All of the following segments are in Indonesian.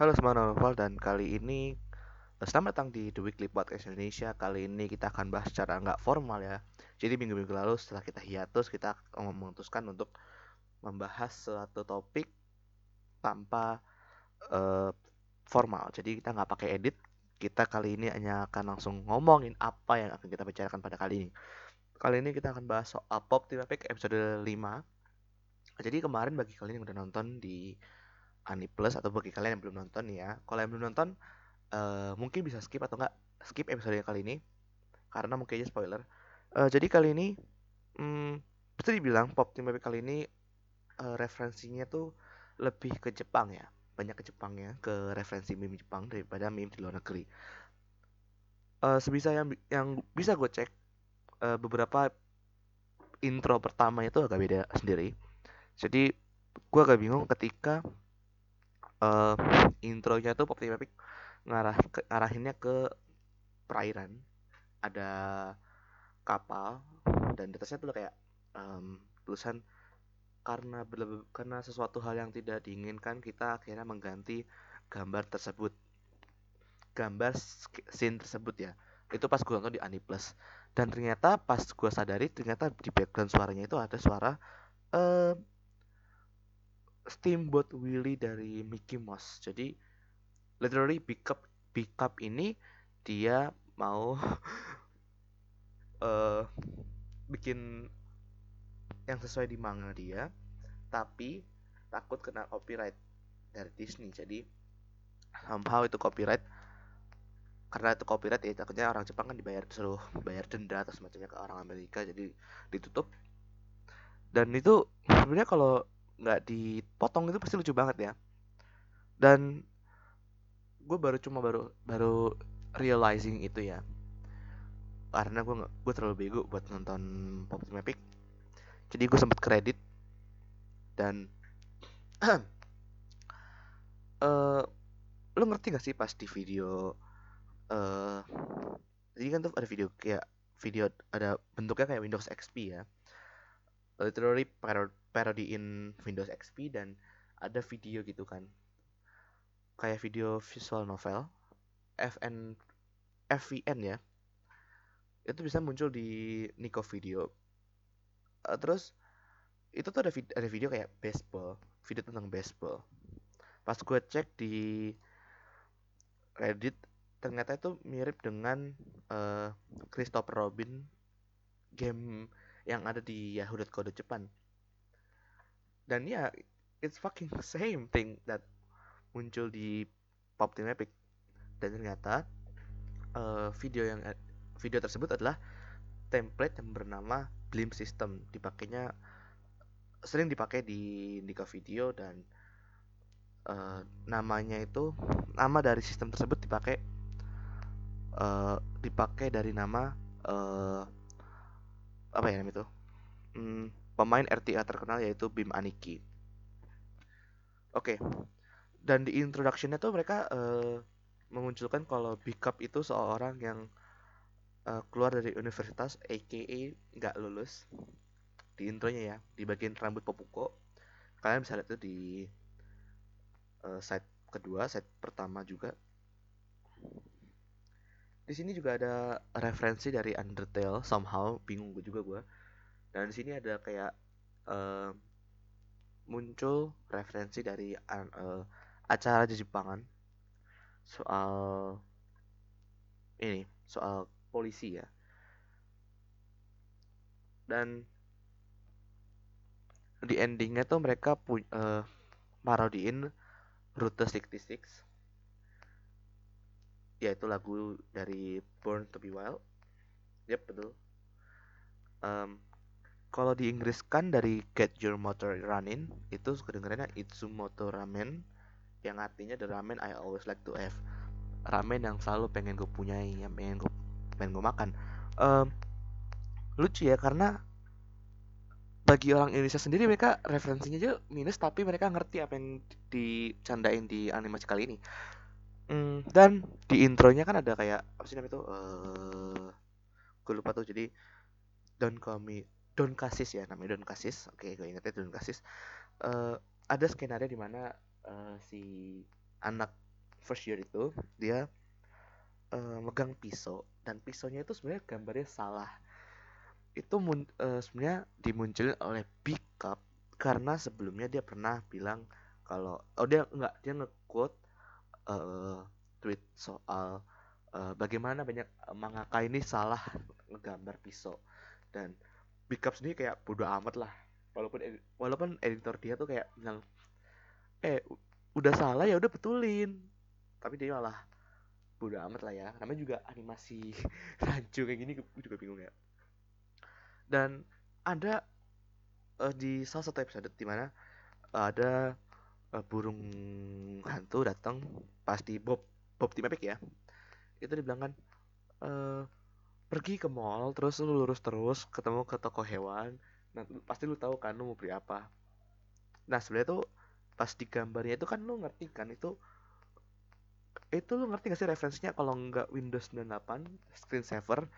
Halo semua Novel dan kali ini eh, selamat datang di The Weekly Podcast Indonesia. Kali ini kita akan bahas secara nggak formal ya. Jadi minggu-minggu lalu setelah kita hiatus kita memutuskan untuk membahas suatu topik tanpa uh, formal. Jadi kita nggak pakai edit. Kita kali ini hanya akan langsung ngomongin apa yang akan kita bicarakan pada kali ini. Kali ini kita akan bahas soal Pop Epic episode 5. Jadi kemarin bagi kalian yang udah nonton di Ani Plus atau bagi kalian yang belum nonton ya, kalau yang belum nonton uh, mungkin bisa skip atau enggak skip episode kali ini karena mungkin aja spoiler. Uh, jadi kali ini hmm, bisa dibilang Pop Team kali ini uh, referensinya tuh lebih ke Jepang ya, banyak ke Jepang ya, ke referensi meme Jepang daripada meme di luar negeri. Uh, sebisa yang yang bisa gue cek uh, beberapa intro pertama itu agak beda sendiri. Jadi gue agak bingung ketika uh, intronya tuh Pop Epic ngarah ke, ngarahinnya ke perairan. Ada kapal dan di atasnya tuh kayak um, tulisan karena karena sesuatu hal yang tidak diinginkan kita akhirnya mengganti gambar tersebut. Gambar scene tersebut ya. Itu pas gue nonton di Aniplus dan ternyata pas gue sadari ternyata di background suaranya itu ada suara uh, Steamboat Willie dari Mickey Mouse. Jadi literally pick up pick up ini dia mau uh, bikin yang sesuai di manga dia, tapi takut kena copyright dari Disney. Jadi somehow itu copyright karena itu copyright ya takutnya orang Jepang kan dibayar suruh bayar denda atau semacamnya ke orang Amerika jadi ditutup dan itu sebenarnya kalau nggak dipotong itu pasti lucu banget ya. Dan gue baru cuma baru baru realizing itu ya. Karena gue gue terlalu bego buat nonton Pop Epic. Jadi gue sempet kredit dan uh, lo ngerti gak sih pas di video uh, jadi kan tuh ada video kayak video ada bentuknya kayak Windows XP ya. Literally parodiin Windows XP dan ada video gitu kan. Kayak video visual novel FN FVN ya. Itu bisa muncul di Nico video. Uh, terus itu tuh ada, vid ada video kayak baseball video tentang baseball. Pas gue cek di Reddit ternyata itu mirip dengan uh, Christopher Robin game yang ada di yahoo.co Jepang dan ya it's fucking same thing that muncul di Pop Team Epic. Dan ternyata uh, video yang video tersebut adalah template yang bernama Blim System. Dipakainya sering dipakai di Nika Video dan uh, namanya itu nama dari sistem tersebut dipakai uh, dipakai dari nama uh, apa ya namanya itu? Hmm, pemain RTA terkenal yaitu Bim Aniki. Oke okay. dan di introductionnya tuh mereka uh, memunculkan kalau Bikap itu seorang yang uh, keluar dari universitas aka nggak lulus. Di intronya ya di bagian rambut Popuko. Kalian bisa lihat itu di uh, side kedua side pertama juga. Di sini juga ada referensi dari Undertale somehow bingung gue juga gue dan di sini ada kayak uh, muncul referensi dari uh, acara Jepangan soal ini soal polisi ya dan di endingnya tuh mereka punya uh, parodiin Rute 66 yaitu lagu dari Born to Be Wild. Yep, betul. Um, kalau di Inggris kan dari Get Your Motor Running itu kedengarannya Itsumoto Ramen yang artinya the ramen I always like to have ramen yang selalu pengen gue punyai yang pengen gue pengen gue makan. Um, lucu ya karena bagi orang Indonesia sendiri mereka referensinya aja minus tapi mereka ngerti apa yang dicandain di animasi kali ini. Hmm, dan di intronya kan ada kayak apa sih namanya itu? Uh, gue lupa tuh jadi Don Call Me Don Kasis ya namanya Don Kasis. Oke, gue ingetnya Don Kasis. Uh, ada skenario di mana uh, si anak first year itu dia uh, megang pisau dan pisaunya itu sebenarnya gambarnya salah itu uh, sebenarnya dimunculin oleh Cup karena sebelumnya dia pernah bilang kalau oh dia enggak dia nge-quote uh, tweet soal uh, bagaimana banyak mangaka ini salah ngegambar pisau dan Cup sendiri kayak bodoh amat lah. Walaupun walaupun editor dia tuh kayak bilang eh udah salah ya udah betulin. Tapi dia malah bodo amat lah ya. Namanya juga animasi rancu kayak gini gue juga bingung ya. Dan ada uh, di salah satu episode di mana uh, ada uh, burung hantu datang pasti Bob Bob tim Epic ya. Itu dibilang kan uh, pergi ke mall terus lu lurus terus ketemu ke toko hewan. Nah pasti lu tahu kan lu mau beli apa. Nah sebenarnya tuh pas di gambarnya itu kan lu ngerti kan itu itu lu ngerti gak sih referensinya? Kalau nggak Windows 98 screensaver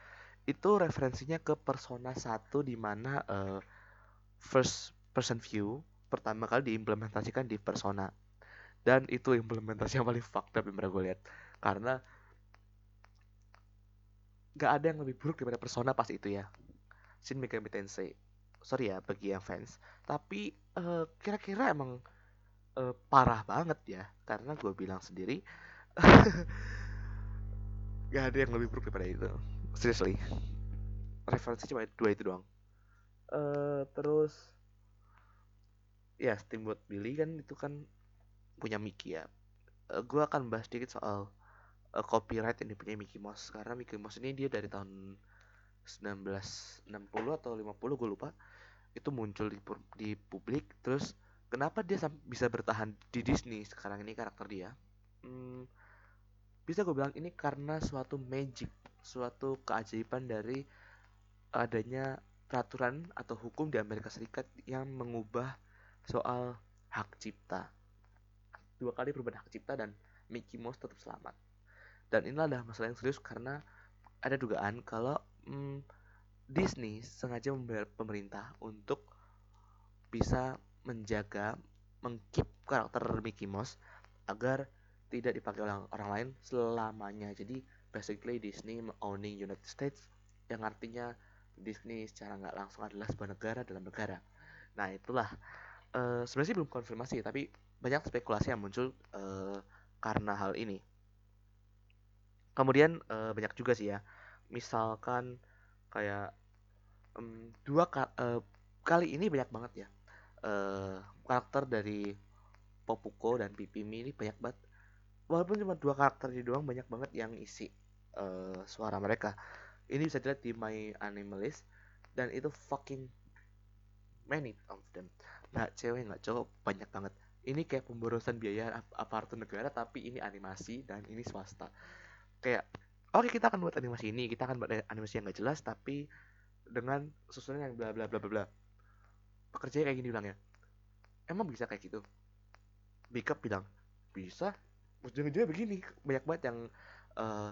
itu referensinya ke Persona 1 di mana uh, first person view pertama kali diimplementasikan di Persona. Dan itu implementasi yang paling fucked up yang pernah gue lihat. Karena gak ada yang lebih buruk daripada Persona pas itu ya. Shin Megami Tensei. Sorry ya bagi yang fans. Tapi uh, kira-kira emang uh, parah banget ya. Karena gue bilang sendiri gak ada yang lebih buruk daripada itu. Seriously. Referensi cuma dua itu doang. Uh, terus ya Steamboat Billy kan itu kan punya Mickey ya. Uh, eh, gue akan bahas sedikit soal uh, copyright yang dipunyai Mickey Mouse. Karena Mickey Mouse ini dia dari tahun 1960 atau 50 gue lupa itu muncul di, di publik. Terus kenapa dia bisa bertahan di Disney sekarang ini karakter dia? Hmm, bisa gue bilang ini karena suatu magic suatu keajaiban dari adanya peraturan atau hukum di Amerika Serikat yang mengubah soal hak cipta. Dua kali perubahan hak cipta dan Mickey Mouse tetap selamat dan inilah adalah masalah yang serius karena ada dugaan kalau hmm, Disney sengaja membayar pemerintah untuk bisa menjaga mengkeep karakter Mickey Mouse agar tidak dipakai oleh orang lain selamanya. Jadi basically Disney owning United States yang artinya Disney secara nggak langsung adalah sebuah negara dalam negara. Nah itulah. Uh, sebenarnya belum konfirmasi tapi banyak spekulasi yang muncul uh, karena hal ini kemudian uh, banyak juga sih ya. Misalkan kayak um, dua ka uh, kali ini banyak banget ya. Uh, karakter dari Popuko dan Pipimi ini banyak banget. Walaupun cuma dua karakter ini doang banyak banget yang isi uh, suara mereka. Ini bisa dilihat di My Animalist dan itu fucking many of them. Nggak cewek nggak cowok banyak banget. Ini kayak pemborosan biaya ap aparatur negara tapi ini animasi dan ini swasta kayak oke okay, kita akan buat animasi ini kita akan buat animasi yang nggak jelas tapi dengan susunan yang bla bla bla bla bla. Pekerjanya kayak gini bilang ya emang bisa kayak gitu? Bikap bilang bisa. Ujung-ujungnya begini banyak banget yang uh,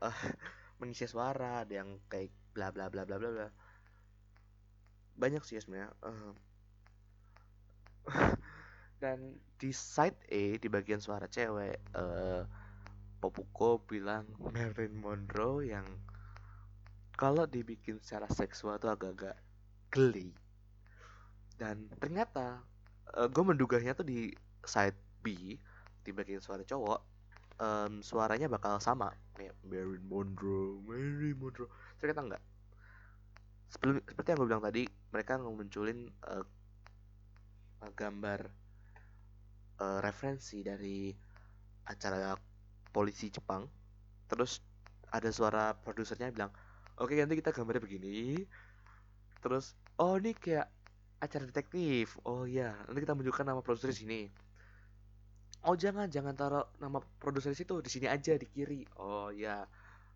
uh, mengisi suara ada yang kayak bla bla bla bla bla bla. Banyak sih ya sebenarnya uh, dan di side A di bagian suara cewek uh, Popuko bilang Marilyn Monroe yang kalau dibikin secara seksual tuh agak-agak geli. Dan ternyata uh, gue menduganya tuh di side B di bagian suara cowok um, suaranya bakal sama. Kayak Marilyn Monroe Marilyn Monroe. Ternyata enggak. Sebelum seperti yang gue bilang tadi mereka ngemunculin uh, gambar uh, referensi dari acara polisi Jepang. Terus ada suara produsernya bilang oke nanti kita gambarnya begini. Terus oh ini kayak acara detektif. Oh ya nanti kita menunjukkan nama produser di sini. Oh jangan jangan taruh nama produser di situ di sini aja di kiri. Oh ya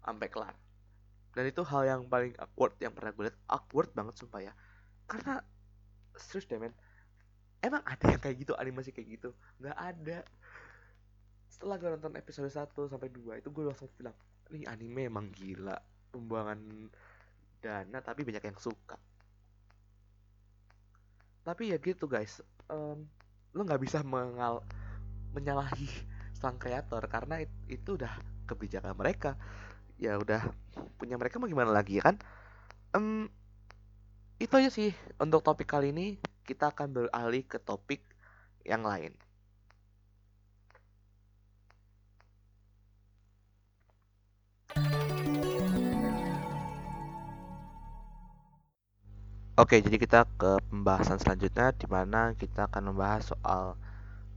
sampai kelar. Dan itu hal yang paling awkward yang pernah gue lihat. Awkward banget sumpah ya. Karena serius deh men emang ada yang kayak gitu animasi kayak gitu? Nggak ada setelah gue nonton episode 1 sampai 2 itu gue langsung bilang ini anime emang gila pembuangan dana tapi banyak yang suka. Tapi ya gitu guys. Um, lo nggak bisa mengal menyalahi sang kreator karena itu udah kebijakan mereka. Ya udah punya mereka mau gimana lagi ya kan? Um, itu aja sih untuk topik kali ini. Kita akan beralih ke topik yang lain Oke, jadi kita ke pembahasan selanjutnya di mana kita akan membahas soal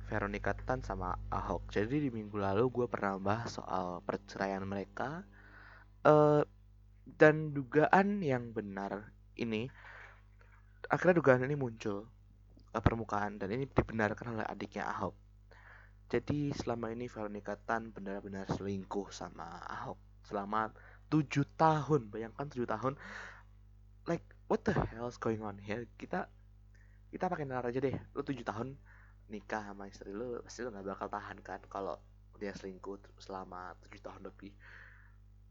Veronica Tan sama Ahok. Jadi di minggu lalu gue pernah membahas soal perceraian mereka uh, dan dugaan yang benar ini akhirnya dugaan ini muncul ke permukaan dan ini dibenarkan oleh adiknya Ahok. Jadi selama ini Veronica Tan benar-benar selingkuh sama Ahok selama tujuh tahun. Bayangkan tujuh tahun, like what the hell is going on? Here kita kita pakai nalar aja deh. Lu tujuh tahun nikah sama istri lu pasti lu nggak bakal tahan kan kalau dia selingkuh selama tujuh tahun lebih.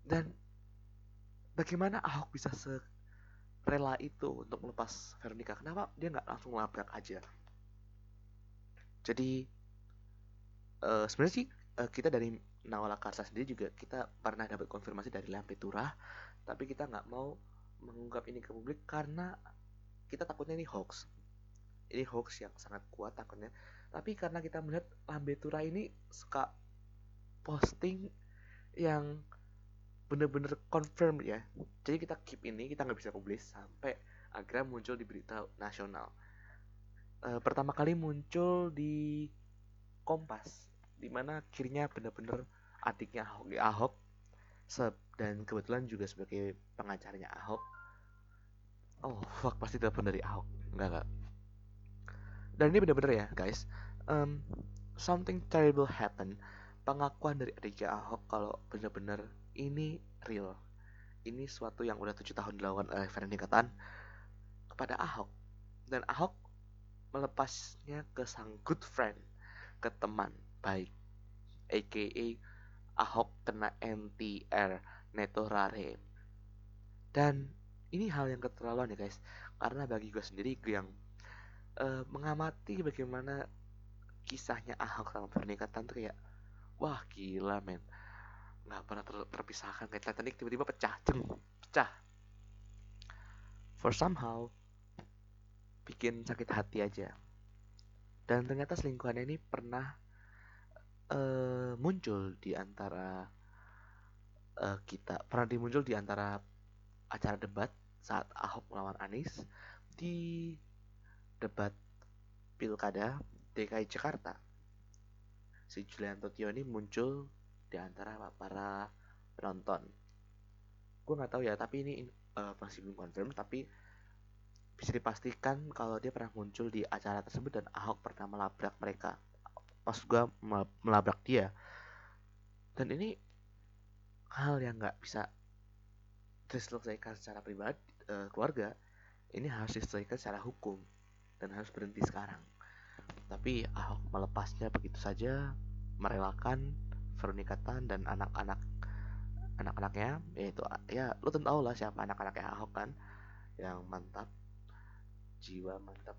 Dan bagaimana Ahok bisa se rela itu untuk melepas Veronica kenapa dia nggak langsung labrak aja? Jadi uh, sebenarnya sih uh, kita dari Nawala Karsa sendiri juga kita pernah dapat konfirmasi dari Lampe Turah tapi kita nggak mau mengungkap ini ke publik karena kita takutnya ini hoax. Ini hoax yang sangat kuat takutnya. Tapi karena kita melihat Lambe Tura ini suka posting yang bener-bener confirm ya. Jadi kita keep ini kita nggak bisa publish sampai akhirnya muncul di berita nasional. E, pertama kali muncul di Kompas di mana akhirnya bener-bener adiknya Ahok, Ahok dan kebetulan juga sebagai pengacaranya Ahok. Oh fuck pasti telepon dari Ahok. Enggak enggak. Dan ini bener-bener ya guys. Um, something terrible happen. Pengakuan dari adiknya Ahok kalau bener-bener ini real. Ini suatu yang udah tujuh tahun dilakukan oleh Veronica Tan kepada Ahok. Dan Ahok melepasnya ke sang good friend ke teman baik aka Ahok kena NTR Neto Rare dan ini hal yang keterlaluan ya guys. Karena bagi gue sendiri gue yang uh, mengamati bagaimana kisahnya Ahok sama pernikahan tuh kayak wah gila men. Nggak pernah ter terpisahkan. Kayak Titanic tiba-tiba pecah ceng pecah. For somehow bikin sakit hati aja. Dan ternyata selingkuhannya ini pernah uh, muncul di antara uh, kita pernah dimuncul di antara acara debat saat Ahok melawan Anies di debat pilkada DKI Jakarta. Si Julian Tio ini muncul di antara para penonton. Gue nggak tahu ya, tapi ini uh, masih belum confirm. Tapi bisa dipastikan kalau dia pernah muncul di acara tersebut dan Ahok pernah melabrak mereka maksud gue melabrak dia dan ini hal yang nggak bisa diselesaikan secara pribadi uh, keluarga ini harus diselesaikan secara hukum dan harus berhenti sekarang. Tapi Ahok melepasnya begitu saja merelakan Veronica dan anak-anak anak-anaknya yaitu ya lo tentu tahu lah siapa anak-anaknya Ahok kan yang mantap jiwa mantap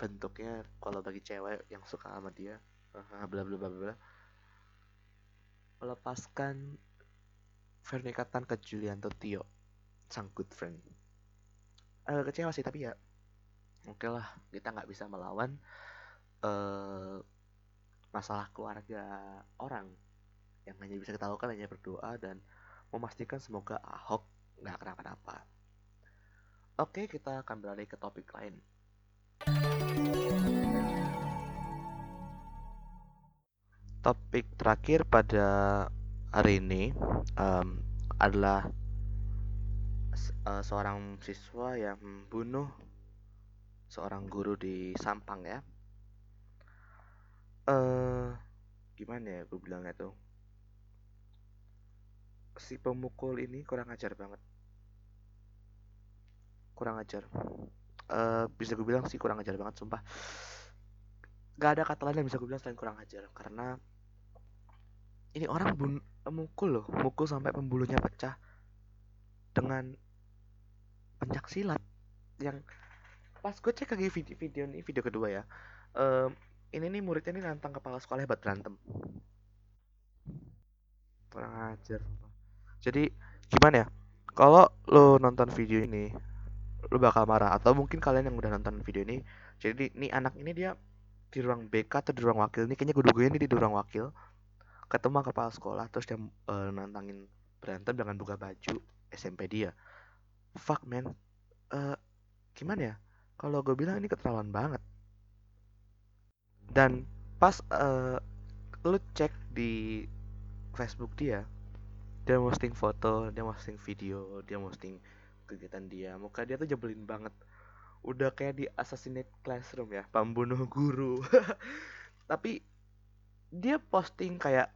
bentuknya kalau bagi cewek yang suka sama dia bla bla bla bla melepaskan Veronica Tan ke Julianto Tio. Sang good friend. Agak kecewa sih tapi ya oke okay lah kita nggak bisa melawan uh, masalah keluarga orang. Yang hanya bisa kita lakukan hanya berdoa dan memastikan semoga Ahok nggak kenapa-napa. Oke kita akan beralih ke topik lain. Topik terakhir pada hari ini um, adalah uh, seorang siswa yang membunuh seorang guru di Sampang ya. Uh, gimana ya gue bilangnya tuh? Si pemukul ini kurang ajar banget. Kurang ajar. Uh, bisa gue bilang sih kurang ajar banget sumpah. Gak ada kata lain yang bisa gue bilang selain kurang ajar karena ini orang bun mukul loh mukul sampai pembuluhnya pecah. Dengan pencak silat yang pas gue cek lagi video, video ini video kedua ya. Um, ini nih muridnya nih nantang kepala sekolah hebat berantem. Kurang ajar jadi gimana ya? Kalau lo nonton video ini lo bakal marah. Atau mungkin kalian yang udah nonton video ini jadi ini anak ini dia di ruang BK atau di ruang wakil. Ini kayaknya gue duga ini di ruang wakil ketemu kepala sekolah terus dia uh, nantangin berantem dengan buka baju SMP dia. Fuck man. Uh, gimana ya? Kalau gue bilang ini keterlaluan banget. Dan pas uh, lu cek di Facebook dia dia posting foto dia posting video dia posting kegiatan dia muka dia tuh jebelin banget. Udah kayak di assassinate classroom ya pembunuh guru. Tapi dia posting kayak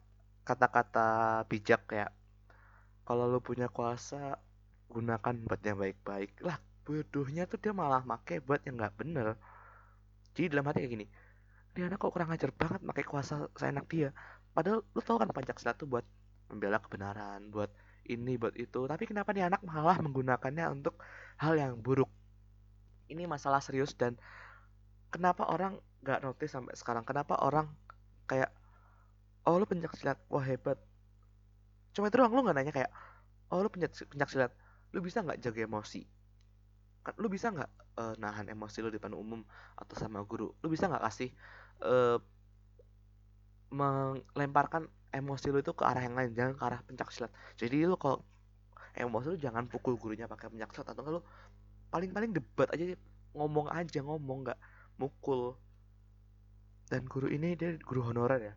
kata-kata bijak kayak kalau lu punya kuasa gunakan buat yang baik-baik. Lah bodohnya tuh dia malah make buat yang nggak bener. Jadi dalam hati kayak gini dia anak kok kurang ajar banget pakai kuasa seenak dia? Padahal lu tau kan pancasila tuh buat membela kebenaran buat ini buat itu. Tapi kenapa dia anak malah menggunakannya untuk hal yang buruk? Ini masalah serius dan kenapa orang nggak notice sampai sekarang? Kenapa orang kayak oh lu pencak silat. Wah hebat. Cuma itu doang lu nggak nanya kayak oh lu pencak, pencak silat. Lu bisa nggak jaga emosi? Kan lu bisa nggak uh, nahan emosi lu di depan umum atau sama guru? Lu bisa nggak kasih uh, melemparkan emosi lu itu ke arah yang lain jangan ke arah pencak silat. Jadi lu kalau emosi lu jangan pukul gurunya pakai pencak silat atau lu paling-paling debat aja ngomong aja ngomong nggak mukul. Dan guru ini dia guru honorer ya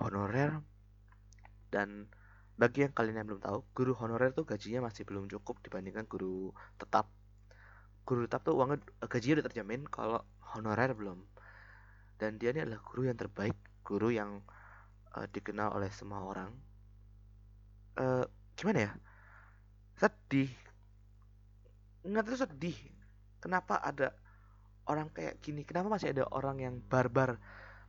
honorer. Dan bagi yang kalian yang belum tahu guru honorer tuh gajinya masih belum cukup dibandingkan guru tetap. Guru tetap tuh uangnya gajinya udah terjamin kalau honorer belum. Dan dia ini adalah guru yang terbaik guru yang uh, dikenal oleh semua orang. Uh, gimana ya? Sedih. Nggak terus sedih. Kenapa ada orang kayak gini? Kenapa masih ada orang yang barbar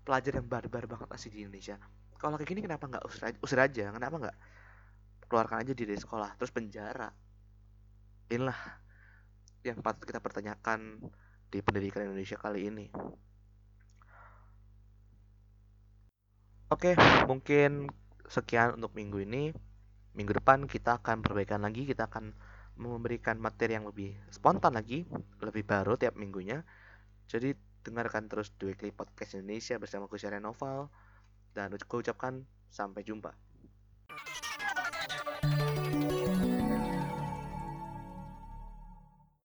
pelajar yang barbar banget masih di Indonesia kalau kayak gini kenapa nggak usir aja, usir aja? Kenapa nggak keluarkan aja dari sekolah terus penjara? Inilah yang patut kita pertanyakan di pendidikan Indonesia kali ini. Oke mungkin sekian untuk minggu ini. Minggu depan kita akan perbaikan lagi kita akan memberikan materi yang lebih spontan lagi, lebih baru tiap minggunya. Jadi dengarkan terus Weekly Podcast Indonesia bersama Syariah Novel dan aku ucapkan sampai jumpa.